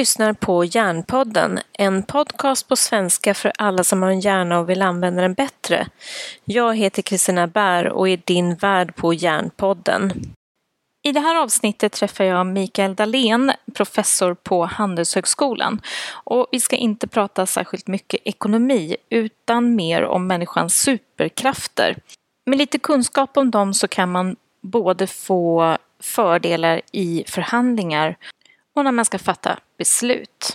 lyssnar på Hjärnpodden, en podcast på svenska för alla som har en hjärna och vill använda den bättre. Jag heter Kristina Bär och är din värd på Hjärnpodden. I det här avsnittet träffar jag Mikael Dahlén, professor på Handelshögskolan. Och vi ska inte prata särskilt mycket ekonomi, utan mer om människans superkrafter. Med lite kunskap om dem så kan man både få fördelar i förhandlingar och när man ska fatta beslut.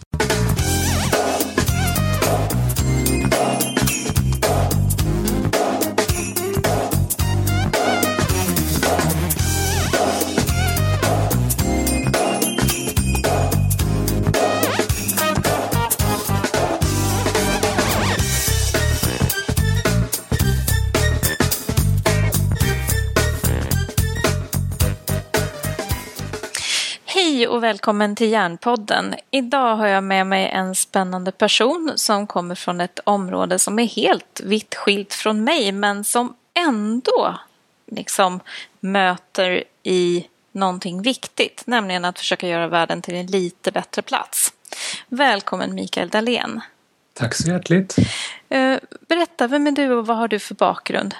Välkommen till Järnpodden. Idag har jag med mig en spännande person som kommer från ett område som är helt vitt skilt från mig men som ändå liksom möter i någonting viktigt, nämligen att försöka göra världen till en lite bättre plats. Välkommen Mikael Dahlén. Tack så hjärtligt. Eh, berätta, vem är du och vad har du för bakgrund?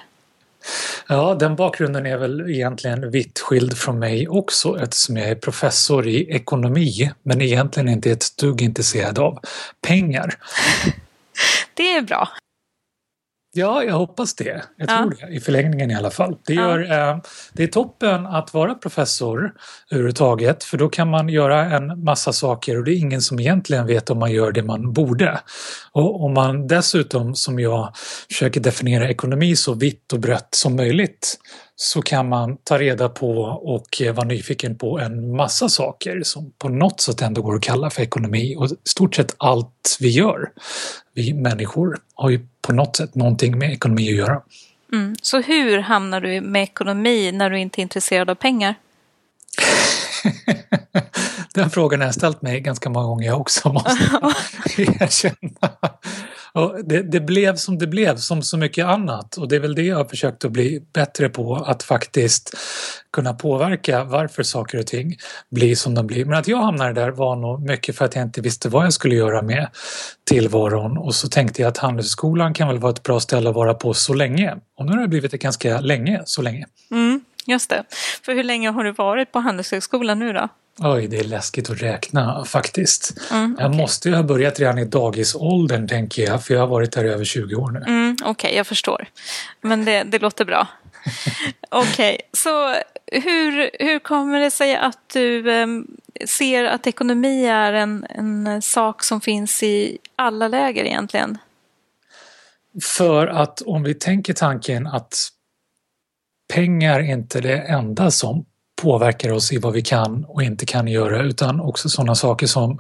Ja, den bakgrunden är väl egentligen vitt skild från mig också eftersom jag är professor i ekonomi men egentligen inte ett dugg intresserad av pengar. Det är bra. Ja, jag hoppas det. Jag tror ja. det, i förlängningen i alla fall. Det, gör, ja. eh, det är toppen att vara professor överhuvudtaget för då kan man göra en massa saker och det är ingen som egentligen vet om man gör det man borde. Och om man dessutom, som jag, försöker definiera ekonomi så vitt och brett som möjligt så kan man ta reda på och eh, vara nyfiken på en massa saker som på något sätt ändå går att kalla för ekonomi och stort sett allt vi gör, vi människor, har ju på något sätt någonting med ekonomi att göra. Mm. Så hur hamnar du med ekonomi när du inte är intresserad av pengar? Den frågan har jag ställt mig ganska många gånger jag också, måste erkänna. Och det, det, blev som det blev, som så mycket annat. Och det är väl det jag har försökt att bli bättre på, att faktiskt kunna påverka varför saker och ting blir som de blir. Men att jag hamnade där var nog mycket för att jag inte visste vad jag skulle göra med tillvaron. Och så tänkte jag att Handelshögskolan kan väl vara ett bra ställe att vara på så länge. Och nu har det blivit det ganska länge, så länge. Mm, just det. För hur länge har du varit på Handelshögskolan nu då? Oj, det är läskigt att räkna faktiskt. Mm, okay. Jag måste ju ha börjat redan i dagisåldern tänker jag, för jag har varit där i över 20 år nu. Mm, Okej, okay, jag förstår. Men det, det låter bra. Okej, okay, så hur, hur kommer det sig att du eh, ser att ekonomi är en, en sak som finns i alla läger egentligen? För att om vi tänker tanken att pengar är inte det enda som påverkar oss i vad vi kan och inte kan göra utan också sådana saker som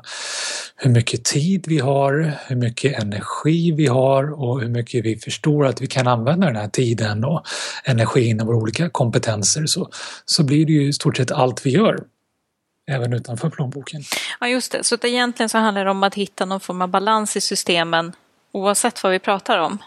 hur mycket tid vi har, hur mycket energi vi har och hur mycket vi förstår att vi kan använda den här tiden och energin och våra olika kompetenser så, så blir det ju i stort sett allt vi gör även utanför plånboken. Ja just det, så att egentligen så handlar det om att hitta någon form av balans i systemen oavsett vad vi pratar om.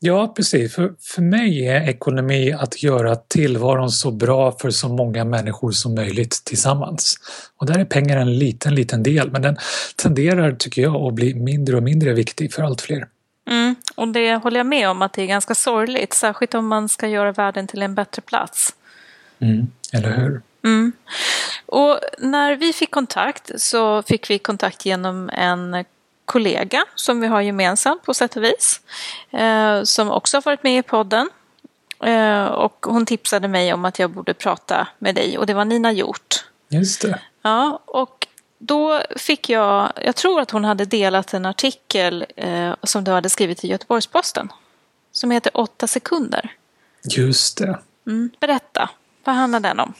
Ja, precis. För, för mig är ekonomi att göra tillvaron så bra för så många människor som möjligt tillsammans. Och där är pengar en liten, liten del, men den tenderar, tycker jag, att bli mindre och mindre viktig för allt fler. Mm, och det håller jag med om att det är ganska sorgligt, särskilt om man ska göra världen till en bättre plats. Mm, eller hur? Mm. Och när vi fick kontakt så fick vi kontakt genom en kollega som vi har gemensamt på sätt och vis. Eh, som också har varit med i podden. Eh, och hon tipsade mig om att jag borde prata med dig och det var Nina Hjort. Just det. Ja, och då fick jag, jag tror att hon hade delat en artikel eh, som du hade skrivit i Göteborgs-Posten. Som heter Åtta sekunder. Just det. Mm, berätta, vad handlar den om?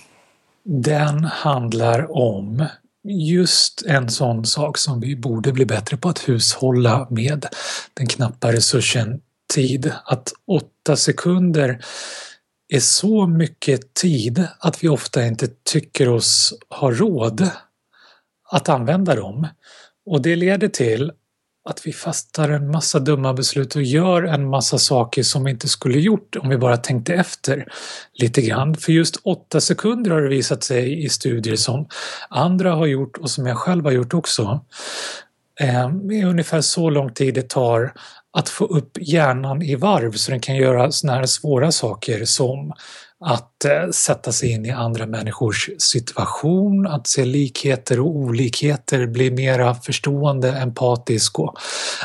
Den handlar om just en sån sak som vi borde bli bättre på att hushålla med den knappa resursen tid. Att åtta sekunder är så mycket tid att vi ofta inte tycker oss ha råd att använda dem. Och det leder till att vi fattar en massa dumma beslut och gör en massa saker som vi inte skulle gjort om vi bara tänkte efter lite grann. För just åtta sekunder har det visat sig i studier som andra har gjort och som jag själv har gjort också. Ehm, det är ungefär så lång tid det tar att få upp hjärnan i varv så den kan göra såna här svåra saker som att eh, sätta sig in i andra människors situation, att se likheter och olikheter, bli mera förstående, empatisk och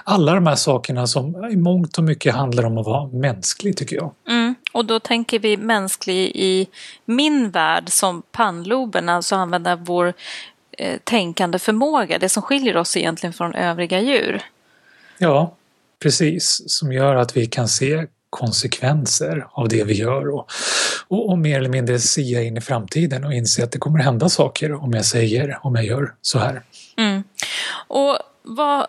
alla de här sakerna som i mångt och mycket handlar om att vara mänsklig tycker jag. Mm. Och då tänker vi mänsklig i min värld som pannloben, alltså använda vår eh, tänkande förmåga, det som skiljer oss egentligen från övriga djur. Ja, precis, som gör att vi kan se konsekvenser av det vi gör och, och, och, mer eller mindre sia in i framtiden och inse att det kommer hända saker om jag säger, om jag gör så här. Mm. Och vad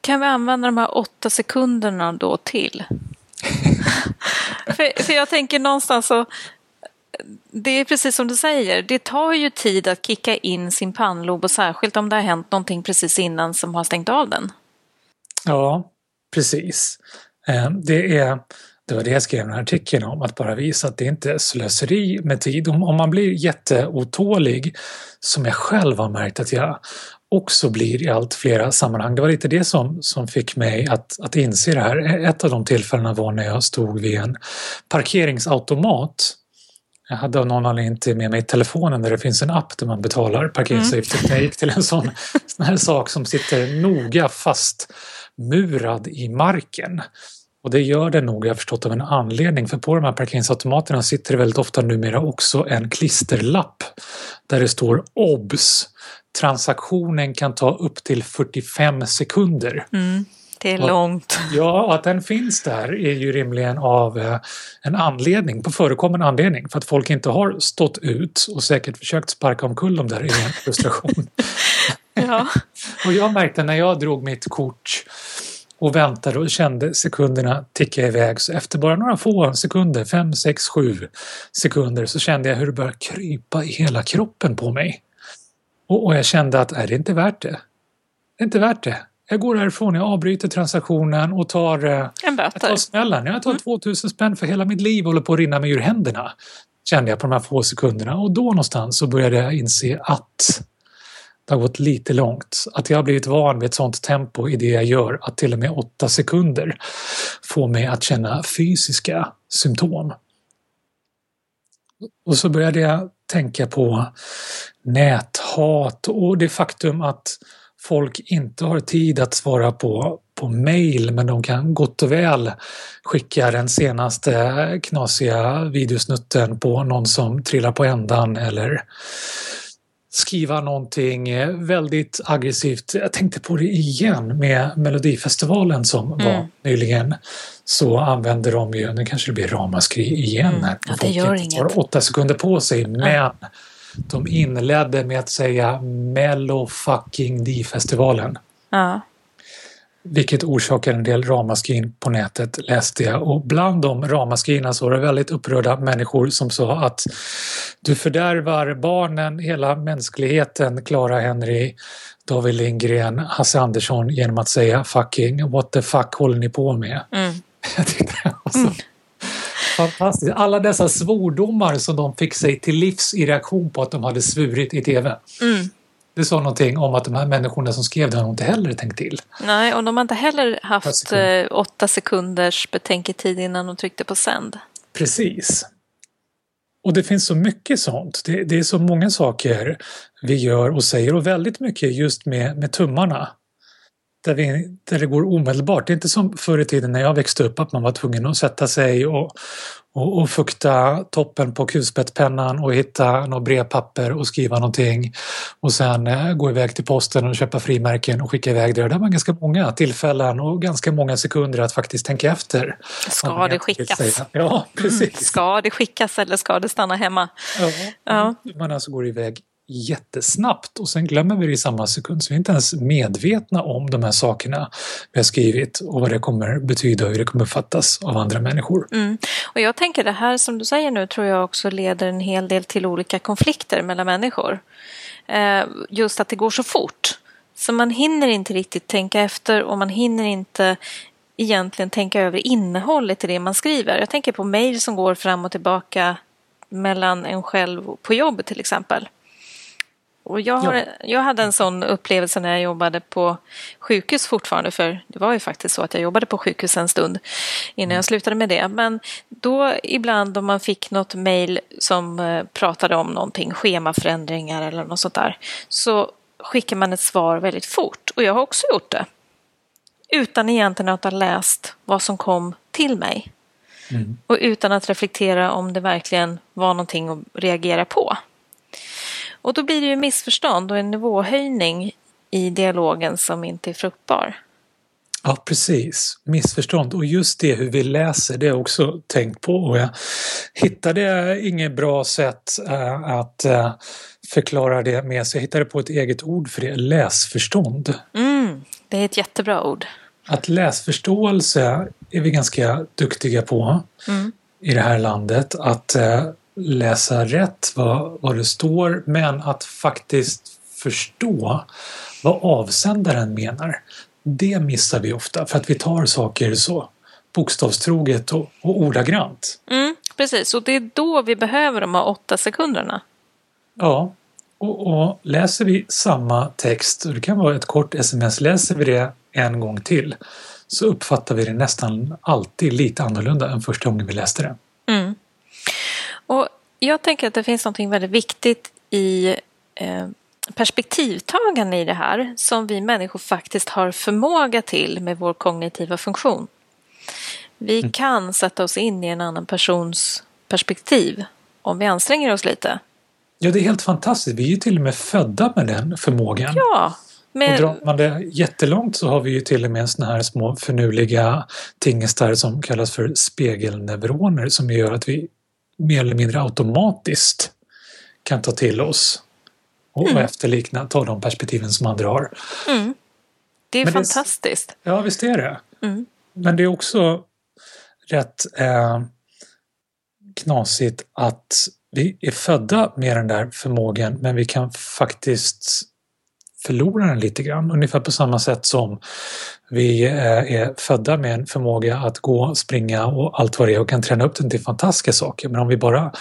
kan vi använda de här åtta sekunderna då till? för, för jag tänker någonstans så det är precis som du säger, det tar ju tid att kicka in sin pannlob och särskilt om det har hänt någonting precis innan som har stängt av den. Ja, precis. Eh, det är det var det jag skrev den här artikeln om, att bara visa att det inte är slöseri med tid. Om, om man blir jätteotålig, som jag själv har märkt att jag också blir i allt flera sammanhang. Det var lite det som, som fick mig att, att inse det här. Ett av de tillfällena var när jag stod vid en parkeringsautomat jag hade av någon anledning inte med mig telefonen där det finns en app där man betalar parkeringsavgifter. Mm. Jag gick till en sån, sån här sak som sitter noga fastmurad i marken. Och det gör det nog, jag har förstått, av en anledning. För på de här parkeringsautomaterna sitter det väldigt ofta numera också en klisterlapp där det står OBS. Transaktionen kan ta upp till 45 sekunder. Mm, det är långt. Ja, att den finns där är ju rimligen av eh, en anledning, på förekommande anledning. För att folk inte har stått ut och säkert försökt sparka omkull dem där i en frustration. ja. och jag märkte när jag drog mitt kort och väntade och kände sekunderna ticka iväg. Så efter bara några få sekunder, fem, sex, sju sekunder, så kände jag hur det började krypa i hela kroppen på mig. Och, och jag kände att är det inte värt det? Det är inte värt det. Jag går härifrån, jag avbryter transaktionen och tar, eh, en jag tar smällen. Jag tar mm. 2000 spänn för hela mitt liv håller på att rinna mig ur händerna. Kände jag på de här få sekunderna och då någonstans så började jag inse att det har gått lite långt. Att jag har blivit van vid ett sånt tempo i det jag gör att till och med åtta sekunder får mig att känna fysiska symptom. Och så började jag tänka på näthat och det faktum att folk inte har tid att svara på, på mail men de kan gott och väl skicka den senaste knasiga videosnutten på någon som trillar på ändan eller skriva någonting eh, väldigt aggressivt. Jag tänkte på det igen med Melodifestivalen som mm. var nyligen. Så använder de ju, nu kanske det blir ramaskri igen mm. här. Ja, det gör inget. tar åtta sekunder på sig men de inledde med att säga Mello fucking di-festivalen. Ja. Vilket orsakar en del ramaskrin på nätet läste jag och bland de ramaskrina så var det väldigt upprörda människor som sa att du fördärvar barnen, hela mänskligheten, Clara Henry, David Lindgren, Hasse Andersson genom att säga fucking what the fuck håller ni på med? Mm. Jag tyckte det var så mm. fantastiskt. Alla dessa svordomar som de fick sig till livs i reaktion på att de hade svurit i TV. Mm. Det sa någonting om att de här människorna som skrev det har inte heller tänkt till. Nej, och de har inte heller haft sekunder. Eh, åtta sekunders betänketid innan de tryckte på sänd. Precis. Och det finns så mycket sånt. Det, det, är så många saker vi gör och säger och väldigt mycket just med, med tummarna. Där, vi, där det går omedelbart. Det är inte som förr i tiden när jag växte upp att man var tvungen att sätta sig och, och, och fukta toppen på kulspetspennan och hitta något brevpapper och skriva någonting och sen eh, gå iväg till posten och köpa frimärken och skicka iväg det. Det var ganska många tillfällen och ganska många sekunder att faktiskt tänka efter. Ska det skickas? Ja, mm. precis. Mm. Ska det skickas eller ska det stanna hemma? Ja, ja. man alltså går iväg jättesnabbt och sen glömmer vi det i samma sekund så vi är inte ens medvetna om de här sakerna vi har skrivit och vad det kommer betyda och hur det kommer uppfattas av andra människor. Mm. Och jag tänker det här som du säger nu tror jag också leder en hel del till olika konflikter mellan människor. Eh, just att det går så fort. Så man hinner inte riktigt tänka efter och man hinner inte egentligen tänka över innehållet i det man skriver. Jag tänker på mejl som går fram och tillbaka mellan en själv på jobb till exempel. Och jag, har, ja. jag hade en sån upplevelse när jag jobbade på sjukhus fortfarande, för det var ju faktiskt så att jag jobbade på sjukhus en stund innan jag mm. slutade med det. Men då ibland om man fick något mejl som eh, pratade om någonting, schemaförändringar eller något sånt där, så skickar man ett svar väldigt fort. Och jag har också gjort det. Utan egentligen att ha läst vad som kom till mig. Mm. Och utan att reflektera om det verkligen var någonting att reagera på. Och då blir det ju missförstånd och en nivåhöjning i dialogen som inte är fruktbar. Ja, precis. Missförstånd. Och just det hur vi läser, det har jag också tänkt på. Och jag hittade inget bra sätt äh, att äh, förklara det med, så jag hittade på ett eget ord för det, läsförstånd. Mm, det är ett jättebra ord. Att läsförståelse är vi ganska duktiga på mm. i det här landet. Att äh, läsa rätt vad, vad det står men att faktiskt förstå vad avsändaren menar. Det missar vi ofta för att vi tar saker så bokstavstroget och, och ordagrant. Mm, precis, och det är då vi behöver de här åtta sekunderna. Ja, och, och, läser vi samma text, och det kan vara ett kort sms, läser vi det en gång till så uppfattar vi det nästan alltid lite annorlunda än första gången vi läste det. Mm. Och jag tänker att det finns något väldigt viktigt i eh, perspektivtagande i det här som vi människor faktiskt har förmåga till med vår kognitiva funktion. Vi mm. kan sätta oss in i en annan persons perspektiv om vi anstränger oss lite. Ja, det är helt fantastiskt. Vi är ju till och med födda med den förmågan. Ja. Men... Och drar man det jättelångt så har vi ju till och med såna här små förnuliga tingestar som kallas för spegelneuroner som gör att vi mer eller mindre automatiskt kan ta till oss och mm. efterlikna, ta de perspektiven som andra har. Mm. Det är Men fantastiskt. Det, ja, visst är det. Mm. Men det är också rätt eh, knasigt att vi är födda med den där förmågan men vi kan faktiskt förlorar den lite grann. Ungefär på samma sätt som vi eh, är födda med en förmåga att gå, springa och allt vad det är och kan träna upp den till fantastiska saker. Men om vi bara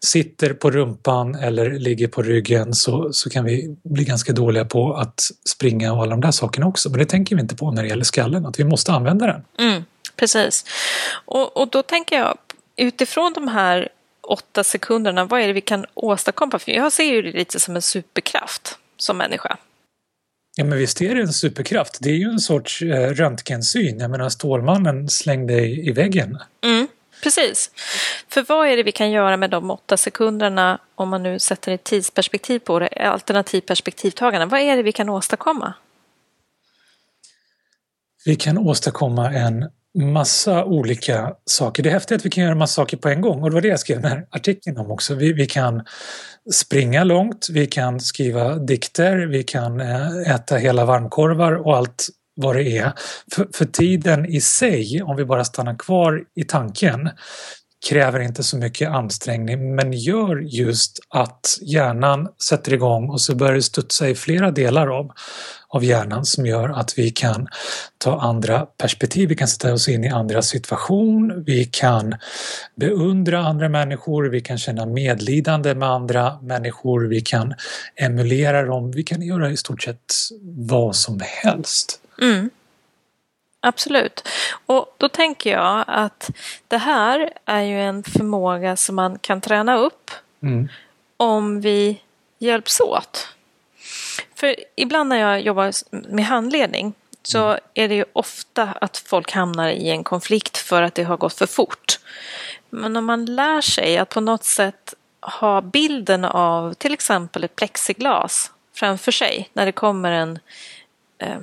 sitter på rumpan eller ligger på ryggen så, så kan vi bli ganska dåliga på att springa och alla de där sakerna också. Men det tänker vi inte på när det gäller skallen, att vi måste använda den. Mm, precis. Och, och då tänker jag utifrån de här åtta sekunderna, vad är det vi kan åstadkomma? För jag ser ju det lite som en superkraft som människa. Ja men visst är det en superkraft. Det är ju en sorts eh, röntgensyn. Jag menar Stålmannen slängde i, i väggen. Mm, precis. För vad är det vi kan göra med de åtta sekunderna om man nu sätter ett tidsperspektiv på det, alternativ perspektivtagande. Vad är det vi kan åstadkomma? Vi kan åstadkomma en massa olika saker. Det är häftigt att vi kan göra massa saker på en gång och det var det jag skrev den här artikeln om också. Vi, vi kan springa långt, vi kan skriva dikter, vi kan eh, äta hela varmkorvar och allt vad det är. För, för tiden i sig, om vi bara stannar kvar i tanken, kräver inte så mycket ansträngning men gör just att hjärnan sätter igång och så börjar det studsa i flera delar av, av hjärnan som gör att vi kan ta andra perspektiv, vi kan sätta oss in i andra situation, vi kan beundra andra människor, vi kan känna medlidande med andra människor, vi kan emulera dem, vi kan göra i stort sett vad som helst. Mm. Absolut. Och då tänker jag att det här är ju en förmåga som man kan träna upp mm. om vi hjälps åt. För ibland när jag jobbar med handledning så mm. är det ju ofta att folk hamnar i en konflikt för att det har gått för fort. Men om man lär sig att på något sätt ha bilden av till exempel ett plexiglas framför sig när det kommer en eh,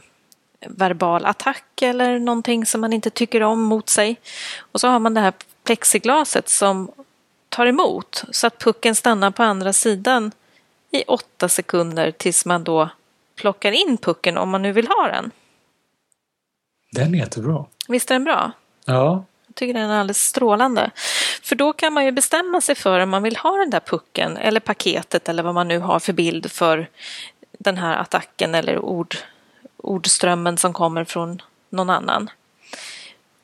verbal attack eller någonting som man inte tycker om mot sig. Och så har man det här plexiglaset som tar emot så att pucken stannar på andra sidan i åtta sekunder tills man då plockar in pucken om man nu vill ha den. Den är jättebra. Visst är den bra? Ja. Jag tycker den är alldeles strålande. För då kan man ju bestämma sig för om man vill ha den där pucken eller paketet eller vad man nu har för bild för den här attacken eller ord, ordströmmen som kommer från någon annan.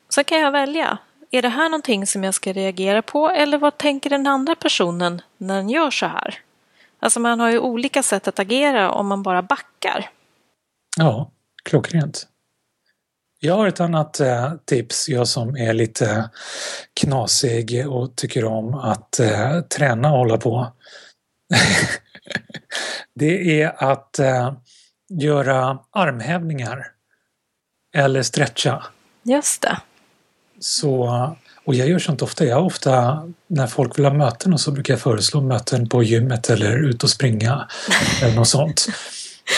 Så kan jag välja. Är det här någonting som jag ska reagera på eller vad tänker den andra personen när den gör så här? Alltså man har ju olika sätt att agera om man bara backar. Ja, klockrent. Jag har ett annat eh, tips, jag som är lite knasig och tycker om att eh, träna och hålla på. det är att eh, göra armhävningar eller stretcha. Just det. Så, och jag gör sånt ofta. Jag ofta, när folk vill ha möten och så brukar jag föreslå möten på gymmet eller ut och springa eller något sånt.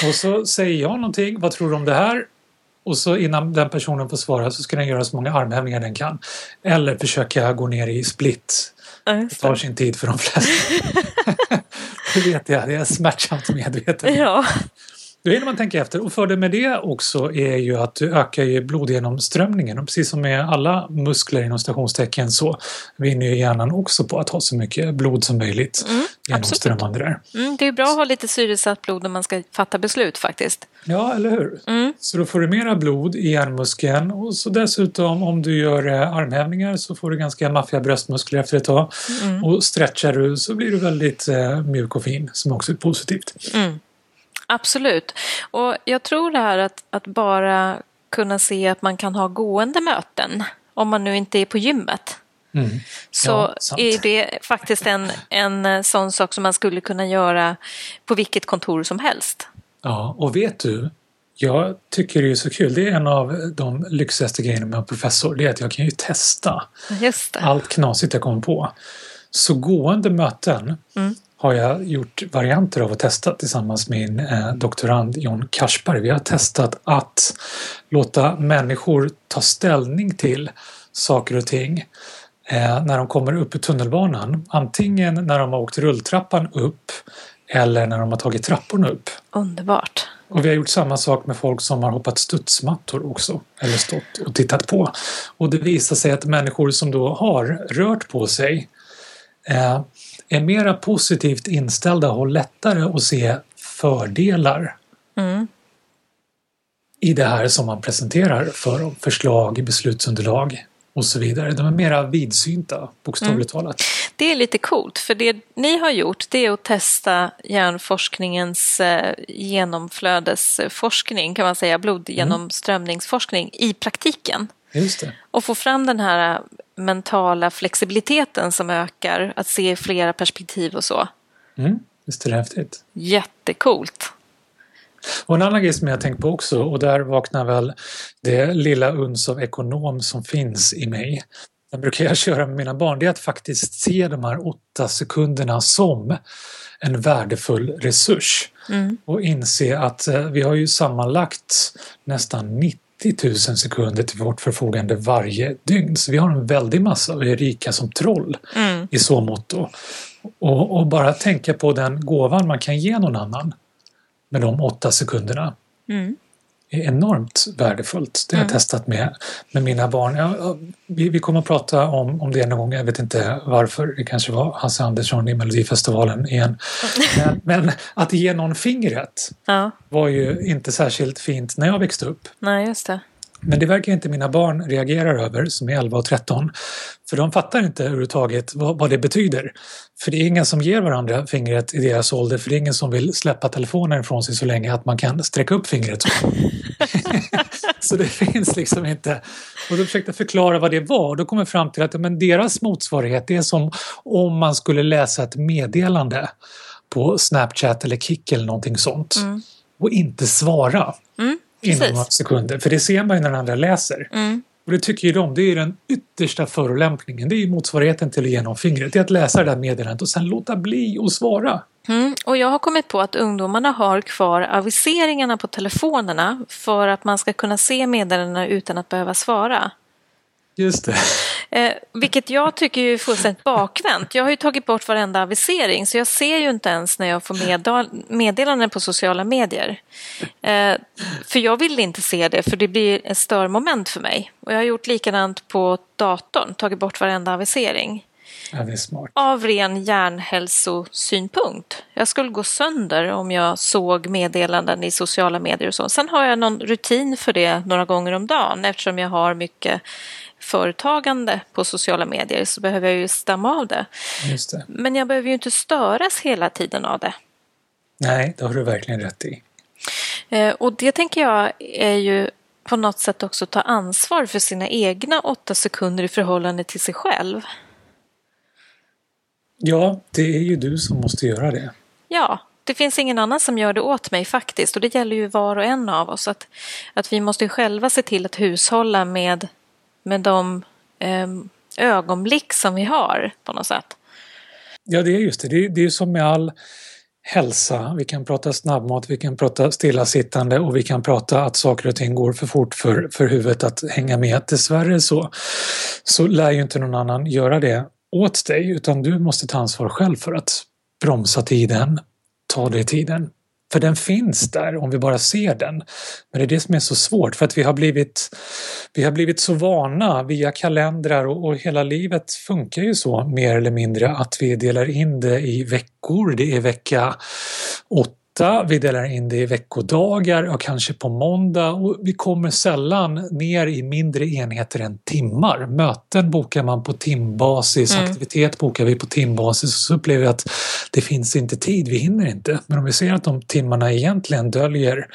Och så säger jag någonting, vad tror du om det här? Och så innan den personen får svara så ska den göra så många armhävningar den kan. Eller försöka gå ner i split. det tar sin tid för de flesta. det vet jag, det är smärtsamt medveten. Ja. Hinner man tänka efter och fördelen med det också är ju att du ökar ju blodgenomströmningen och precis som med alla muskler inom stationstecken så vinner ju hjärnan också på att ha så mycket blod som möjligt mm, genomströmmande där. Mm, det är bra att ha lite syresatt blod när man ska fatta beslut faktiskt. Ja, eller hur? Mm. Så då får du mera blod i hjärnmuskeln och så dessutom om du gör eh, armhävningar så får du ganska maffiga bröstmuskler efter ett tag. Mm. Och stretchar du så blir du väldigt eh, mjuk och fin som också är positivt. Mm. Absolut. Och jag tror det här att, att bara kunna se att man kan ha gående möten om man nu inte är på gymmet. Mm. Så ja, är det faktiskt en, en eh, sån sak som man skulle kunna göra på vilket kontor som helst. Ja, och vet du, jag tycker det är så kul. Det är en av de lyxigaste grejerna med en professor. Det är att jag kan ju testa allt knasigt jag kommer på. Så gående möten mm har jag gjort varianter av att testa tillsammans med min eh, doktorand John Karsberg. Vi har testat att låta människor ta ställning till saker och ting eh, när de kommer upp i tunnelbanan. Antingen när de har åkt rulltrappan upp eller när de har tagit trapporna upp. Underbart! Och vi har gjort samma sak med folk som har hoppat studsmattor också, eller stått och tittat på. Och det visar sig att människor som då har rört på sig eh, är mera positivt inställda har lättare att se fördelar mm. i det här som man presenterar för förslag, beslutsunderlag och så vidare. De är mera vidsynta, bokstavligt mm. talat. Det är lite coolt, för det ni har gjort det är att testa hjärnforskningens eh, genomflödesforskning, kan man säga, blodgenomströmningsforskning mm. i praktiken. Just det. Och få fram den här mentala flexibiliteten som ökar, att se flera perspektiv och så. Mm, visst är det häftigt? Jättekult! Och en annan grej som jag tänkt på också och där vaknar väl det lilla uns av ekonom som finns i mig. Den brukar jag köra med mina barn, det är att faktiskt se de här åtta sekunderna som en värdefull resurs. Mm. Och inse att eh, vi har ju sammanlagt nästan 90 90 000 sekunder till vårt förfogande varje dygn. Så vi har en väldig massa och är rika som troll mm. i så mått. Och, och, bara tänka på den gåvan man kan ge någon annan med de åtta sekunderna. Mm enormt värdefullt. Det har jag mm. testat med, med mina barn. Ja, vi, vi kommer att prata om, om det någon gång, jag vet inte varför. Det kanske var Hasse Andersson i Melodifestivalen igen. Men, men att ge någon fingret ja. var ju inte särskilt fint när jag växte upp. Nej, just det. Men det verkar inte mina barn reagera över, som är 11 och 13. För de fattar inte överhuvudtaget vad, vad det betyder. För det är ingen som ger varandra fingret i deras ålder, för det är ingen som vill släppa telefonen ifrån sig så länge att man kan sträcka upp fingret. Så, det finns liksom inte. Och då försökte jag förklara vad det var och då kom jag fram till att men deras motsvarighet är som om man skulle läsa ett meddelande på Snapchat eller Kik eller någonting sånt mm. och inte svara. Mm. Precis. inom några sekunder. För det ser man ju när den andra läser. Mm. Och det tycker ju de, det är den yttersta förolämpningen. Det är ju motsvarigheten till att ge någon fingret. Det är att läsa det där meddelandet och sen låta bli att svara. Mm, och jag har kommit på att ungdomarna har kvar aviseringarna på telefonerna för att man ska kunna se meddelandena utan att behöva svara. Just det. Eh, vilket jag tycker är fullständigt bakvänt. Jag har ju tagit bort varenda avisering så jag ser ju inte ens när jag får meddelanden på sociala medier. Eh, för jag vill inte se det för det blir ett störmoment för mig. Och jag har gjort likadant på datorn, tagit bort varenda avisering. Ja, det är smart. Av ren hjärnhälsosynpunkt. Jag skulle gå sönder om jag såg meddelanden i sociala medier och så. Sen har jag någon rutin för det några gånger om dagen eftersom jag har mycket företagande på sociala medier så behöver jag ju stämma av det. Det. Men jag behöver ju inte störas hela tiden av det. Nej, det har du verkligen rätt i. Eh, och det tänker jag är ju på något sätt också ta ansvar för sina egna åtta sekunder i förhållande till sig själv. Ja, det är ju du som måste göra det. Ja, det finns ingen annan som gör det åt mig faktiskt och det gäller ju var och en av oss att, att vi måste själva se till att hushålla med, med de eh, ögonblick som vi har på något sätt. Ja, det är just det. Det är, det är som med all hälsa. Vi kan prata snabbmat, vi kan prata stillasittande och vi kan prata att saker och ting går för fort för, för huvudet att hänga med. Dessvärre så, så lär ju inte någon annan göra det åt dig utan du måste ta ansvar själv för att bromsa tiden, ta dig tiden. För den finns där om vi bara ser den. Men det är det som är så svårt för att vi har blivit, vi har blivit så vana via kalendrar och, och hela livet funkar ju så mer eller mindre att vi delar in det i veckor. Det är vecka 8 vi delar in det i veckodagar och kanske på måndag och vi kommer sällan ner i mindre enheter än timmar. Möten bokar man på timbasis, mm. aktivitet bokar vi på timbasis och så upplever vi att det finns inte tid, vi hinner inte. Men om vi ser att de timmarna egentligen döljer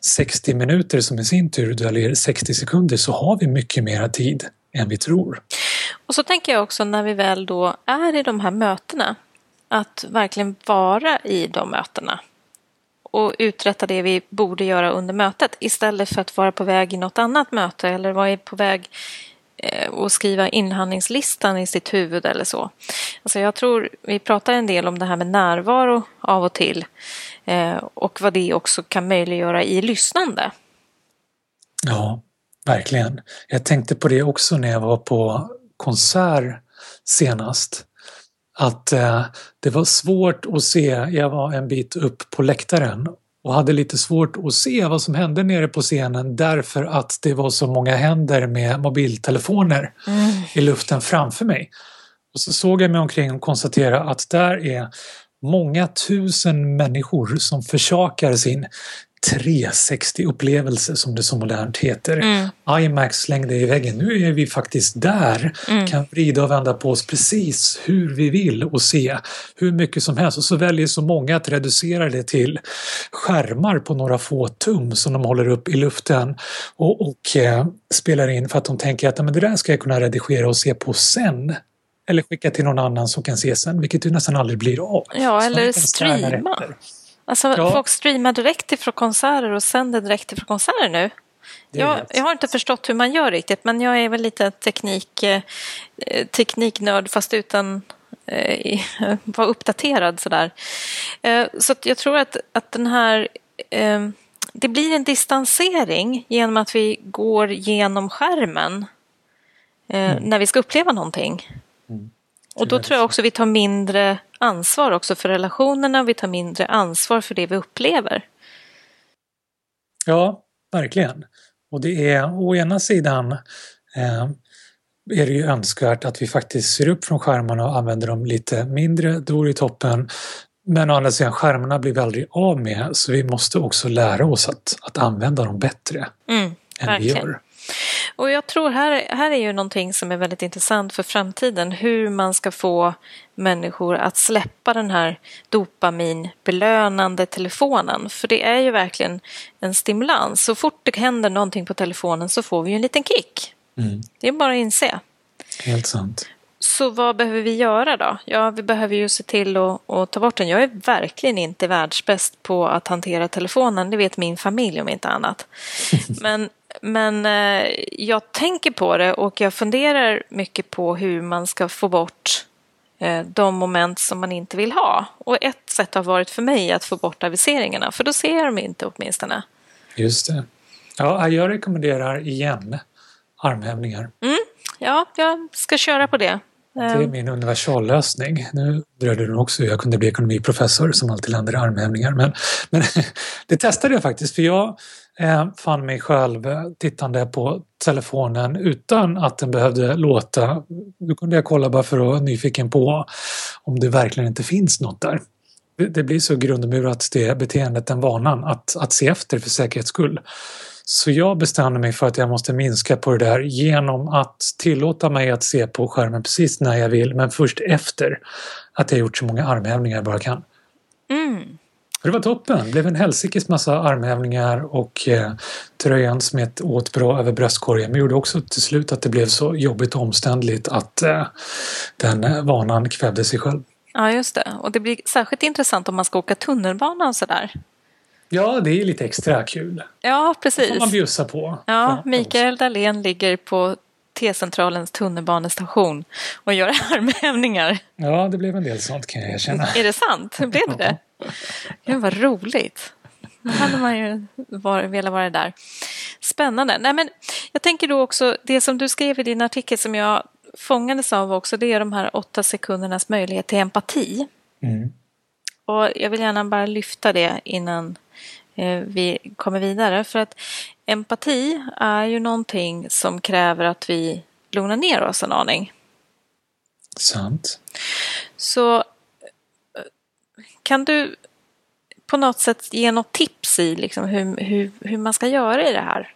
60 minuter som i sin tur döljer 60 sekunder så har vi mycket mera tid än vi tror. Och så tänker jag också när vi väl då är i de här mötena att verkligen vara i de mötena och uträtta det vi borde göra under mötet istället för att vara på väg i något annat möte eller vara på väg eh, och skriva inhandlingslistan i sitt huvud eller så. Alltså jag tror, vi pratar en del om det här med närvaro av och till eh, och vad det också kan möjliggöra i lyssnande. Ja, verkligen. Jag tänkte på det också när jag var på konsert senast att eh, det var svårt att se, jag var en bit upp på läktaren och hade lite svårt att se vad som hände nere på scenen därför att det var så många händer med mobiltelefoner mm. i luften framför mig. Och så såg jag mig omkring och konstaterade att där är många tusen människor som försakar sin 360-upplevelse som det så modernt heter. Mm. IMAX slängde i väggen. Nu är vi faktiskt där. Mm. Kan vrida och vända på oss precis hur vi vill och se hur mycket som helst. Och så väljer så många att reducera det till skärmar på några få tum som de håller upp i luften och, och eh, spelar in för att de tänker att men det där ska jag kunna redigera och se på sen eller skicka till någon annan som kan se sen, vilket ju nästan aldrig blir av. Ja, eller streama. Alltså ja. folk streamar direkt ifrån konserter och sänder direkt ifrån konserter nu. Jag, jag, har inte förstått hur man gör riktigt men jag är väl lite teknik, eh, tekniknörd fast utan eh, vara uppdaterad sådär. Eh, så jag tror att, att den här eh, det blir en distansering genom att vi går genom skärmen eh, mm. när vi ska uppleva någonting. Och då tror jag också vi tar mindre ansvar också för relationerna, vi tar mindre ansvar för det vi upplever. Ja, verkligen. Och det är å ena sidan eh, är det ju önskvärt att vi faktiskt ser upp från skärmarna och använder dem lite mindre, då är det toppen. Men å andra sidan, skärmarna blir vi aldrig av med så vi måste också lära oss att, att använda dem bättre mm, än verkligen. vi gör. Och jag tror här, här är ju någonting som är väldigt intressant för framtiden. Hur man ska få människor att släppa den här dopaminbelönande telefonen. För det är ju verkligen en stimulans. Så fort det händer någonting på telefonen så får vi ju en liten kick. Mm. Det är bara att inse. Helt sant. Så vad behöver vi göra då? Ja, vi behöver ju se till att, att ta bort den. Jag är verkligen inte världsbäst på att hantera telefonen. Det vet min familj om inte annat. Men men eh, jag tänker på det och jag funderar mycket på hur man ska få bort eh, de moment som man inte vill ha. Och ett sätt har varit för mig att få bort aviseringarna, för då ser jag dem inte åtminstone. Just det. Ja, jag rekommenderar igen armhävningar. Mm, ja, jag ska köra på det. Det är Ehm, min universallösning. Nu dröjde det också hur jag kunde bli ekonomiprofessor som alltid landade i armhävningar. Men, men det testade jag faktiskt för jag eh, fann mig själv eh, tittande på telefonen utan att den behövde låta. Då kunde jag kolla bara för att vara nyfiken på om det verkligen inte finns något där. Det- Det blir så grundmurat det beteendet, den vanan att, att se efter för säkerhets skull. Så jag bestämde mig för att jag måste minska på det där genom att tillåta mig att se på skärmen precis när jag vill men först efter att jag gjort så många armhävningar jag bara kan. mm. Det var toppen! Det blev en helsikes massa armhävningar och eh, tröjan smet åt bra över bröstkorgen men gjorde också till slut att det blev så jobbigt och omständligt att eh, den eh, vanan kvävde sig själv. Ja, just det. Och det blir särskilt intressant om man ska åka tunnelbana och sådär. Ja, det är lite extra kul. Ja, Det får man precis. bjussa på. Ja, Mikael Dahlén ligger på T-centralens tunnelbanestation och gör armhävningar. Ja, det blev en del sånt kan jag erkänna. Är det sant? Blev det det? Gud, vad roligt. Då hade man ju var, velat vara där. Spännande. Nej, men jag tänker då också, det som du skrev i din artikel som jag fångades av också, det är de här åtta sekundernas möjlighet till empati. Mm. Och jag vill gärna bara lyfta det innan vi kommer vidare. För att empati är ju någonting som kräver att vi lugnar ner oss en aning. Sant. Så eh, kan du på något sätt ge något tips i liksom hur, hur, hur man ska göra i det här?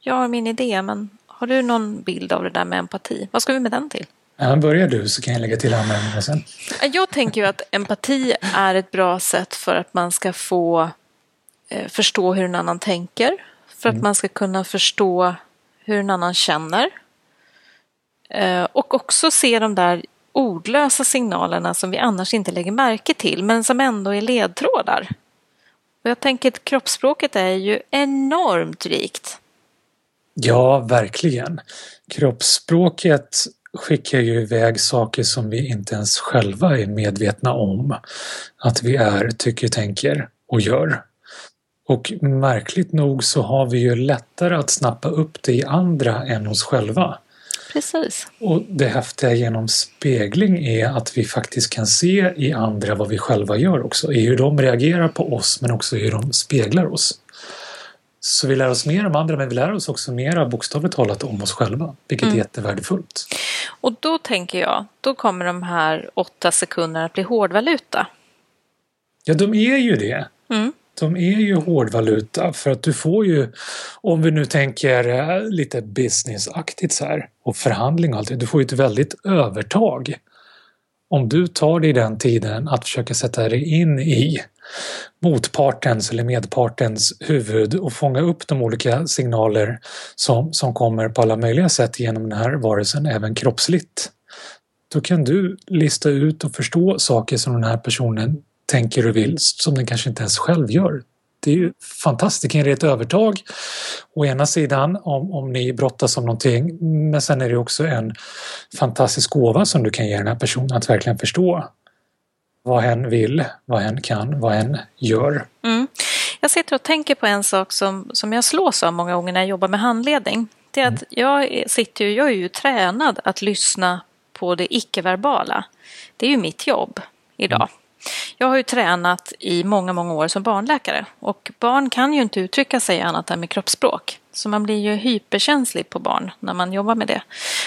Jag har min idé, men har du någon bild av det där med empati? Vad ska vi med den till? Ja, börjar du så kan jag lägga till användningen sen. Jag tänker ju att empati är ett bra sätt för att man ska få eh, förstå hur en annan tänker. För att man ska kunna förstå hur en annan känner. Eh, och också se de där ordlösa signalerna som vi annars inte lägger märke till men som ändå är ledtrådar. Och jag tänker att kroppsspråket är ju enormt rikt. Ja, verkligen. Kroppsspråket skickar ju iväg saker som vi inte ens själva är medvetna om att vi är, tycker, tänker och gör. Och märkligt nog så har vi ju lättare att snappa upp det i andra än oss själva. Precis. Och det häftiga genom spegling är att vi faktiskt kan se i andra vad vi själva gör också. I hur de reagerar på oss men också hur de speglar oss. Så vi lär oss mer om andra men vi lär oss också mer bokstavligt talat om oss själva. Vilket är jättevärdefullt. Och då tänker jag, då kommer de här åtta sekunderna att bli hårdvaluta. Ja, de är ju det. Mm. De är ju hårdvaluta för att du får ju, om vi nu tänker eh, lite businessaktigt så här och förhandling och allt det, du får ju ett väldigt övertag. Om du tar dig den tiden att försöka sätta dig in i motpartens eller medpartens huvud och fånga upp de olika signaler som, som kommer på alla möjliga sätt genom den här varelsen, även kroppsligt. Då kan du lista ut och förstå saker som den här personen tänker och vill som den kanske inte ens själv gör. Det är ju fantastiskt, det ge ett övertag å ena sidan om, om ni brottas om någonting men sen är det också en fantastisk gåva som du kan ge den här personen att verkligen förstå vad hen vill, vad hen kan, vad hen gör. Mm. Jag sitter och tänker på en sak som, som jag slås av många gånger när jag jobbar med handledning. Det är att jag är- sitter ju, jag är ju tränad att lyssna på det icke-verbala. Det är ju mitt jobb idag. Jag har ju tränat i många, många år som barnläkare och barn kan ju inte uttrycka sig annat än med kroppsspråk. Så man blir ju hyperkänslig på barn när man jobbar med det.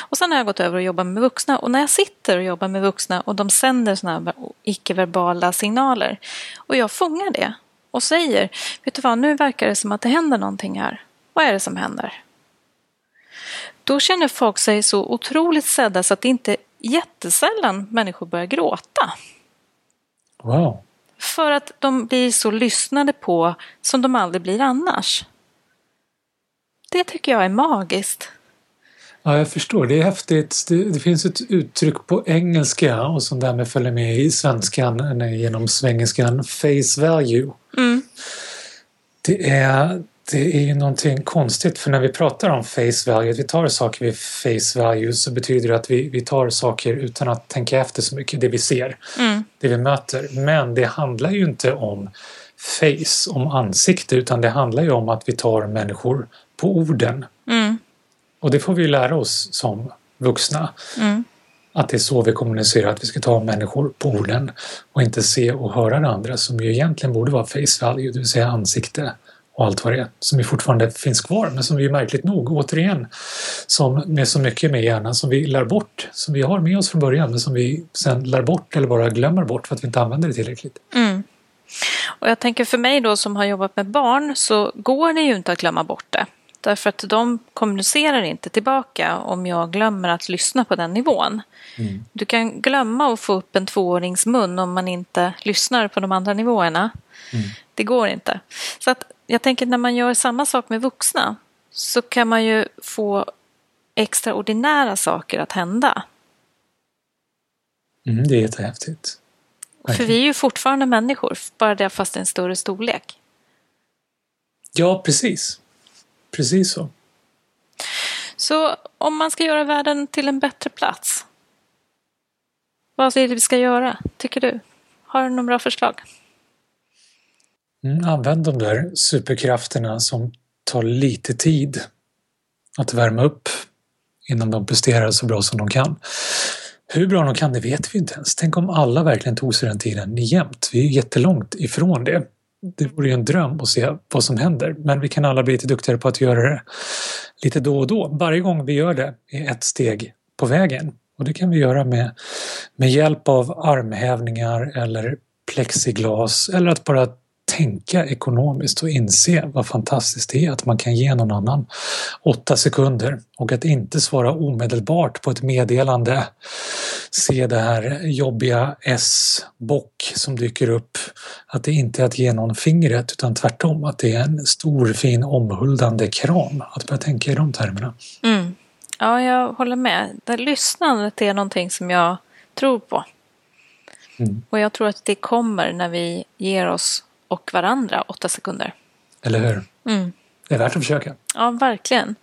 Och sen har jag gått över och jobbat med vuxna och när jag sitter och jobbar med vuxna och de sänder sådana här icke-verbala signaler och jag fångar det och säger, vet du vad, nu verkar det som att det händer någonting här. Vad är det som händer? Då känner folk sig så otroligt sedda så att det inte jättesällan människor börjar gråta. Wow! För att de blir så lyssnade på som de aldrig blir annars. Det tycker jag är magiskt. Ja, jag förstår. Det är häftigt. Det, det finns ett uttryck på engelska och som därmed följer med i svenskan nej, genom svengelskan face value. Mm. Det är, det är ju någonting konstigt för när vi pratar om face value, att vi tar saker vid face value så betyder det att vi, vi tar saker utan att tänka efter så mycket, det vi ser, Mm. det vi möter. Men det handlar ju inte om face, om ansikte, utan det handlar ju om att vi tar människor på orden. Mm. Och det får vi lära oss som vuxna. Mm. att det är så vi kommunicerar, att vi ska ta människor på orden och inte se och höra det andra som ju egentligen borde vara face value, det vill säga ansikte och allt vad det är, som ju fortfarande finns kvar men som vi märkligt nog återigen, som med så mycket med hjärnan som vi lär bort, som vi har med oss från början men som vi sen lär bort eller bara glömmer bort för att vi inte använder det tillräckligt. Mm. Och jag tänker för mig då som har jobbat med barn så går det ju inte att glömma bort det. Därför att de kommunicerar inte tillbaka om jag glömmer att lyssna på den nivån. Mm. Du kan glömma att få upp en tvåårings mun om man inte lyssnar på de andra nivåerna. Mm. Det går inte. Så att jag tänker när man gör samma sak med vuxna så kan man ju få extraordinära saker att hända. Mm, det är jättehäftigt. För vi är ju fortfarande människor, bara det fast en större storlek. Ja, precis. Precis så. Så om man ska göra världen till en bättre plats, vad är det vi ska göra, tycker du? Har du några bra förslag? Mm, använd de där superkrafterna som tar lite tid att värma upp innan de presterar så bra som de kan. Hur bra de kan, det vet vi inte ens. Tänk om alla verkligen tog sig den tiden jämt. Vi är jättelångt ifrån det. Det vore ju en dröm att se vad som händer, men vi kan alla bli lite duktigare på att göra det lite då och då. Varje gång vi gör det är ett steg på vägen. Och det kan vi göra med, med hjälp av armhävningar eller plexiglas eller att bara tänka ekonomiskt och inse vad fantastiskt det är att man kan ge någon annan åtta sekunder och att inte svara omedelbart på ett meddelande. Se det här jobbiga S-bock som dyker upp. Att det inte är att ge någon fingret utan tvärtom att det är en stor fin omhuldande kram. Att börja tänka i de termerna. Mm. Ja, jag håller med. Det lyssnandet är någonting som jag tror på. Mm. Och jag tror att det kommer när vi ger oss och varandra åtta sekunder. Eller hur? Mm. Det är värt att försöka. Ja, verkligen.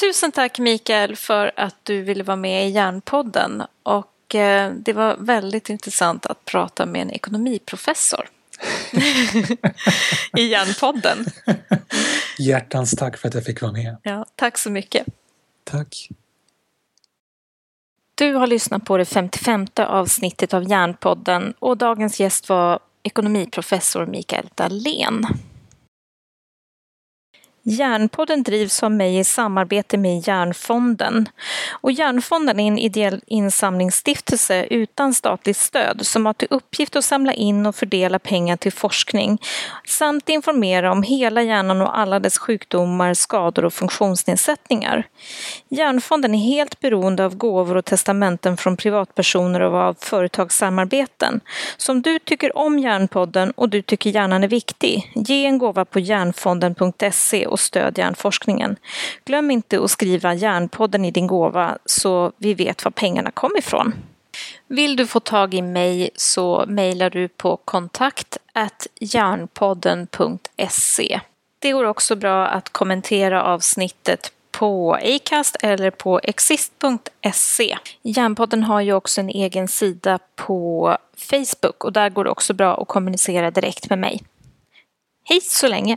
Tusen tack Mikael för att du ville vara med i Järnpodden. Och eh, det var väldigt intressant att prata med en ekonomiprofessor. I Järnpodden. Hjärtans tack för att jag fick vara med. Ja, tack så mycket. Tack. Du har lyssnat på det 55 avsnittet av Järnpodden och dagens gäst var ekonomiprofessor Mikael Dahlén. Järnpodden drivs av mig i samarbete med Järnfonden. Och Järnfonden är en ideell insamlingsstiftelse utan statligt stöd som har till uppgift att samla in och fördela pengar till forskning samt informera om hela hjärnan och alla dess sjukdomar, skador och funktionsnedsättningar. Järnfonden är helt beroende av gåvor och testamenten från privatpersoner och av företagssamarbeten. Så om du tycker om Järnpodden och du tycker hjärnan är viktig, ge en gåva på järnfonden.se och stöd hjärnforskningen. Glöm inte att skriva Hjärnpodden i din gåva så vi vet var pengarna kom ifrån. Vill du få tag i mig så mejlar du på kontakt hjärnpodden.se. Det går också bra att kommentera avsnittet på Acast eller på exist.se. Hjärnpodden har ju också en egen sida på Facebook och där går det också bra att kommunicera direkt med mig. Hej så länge!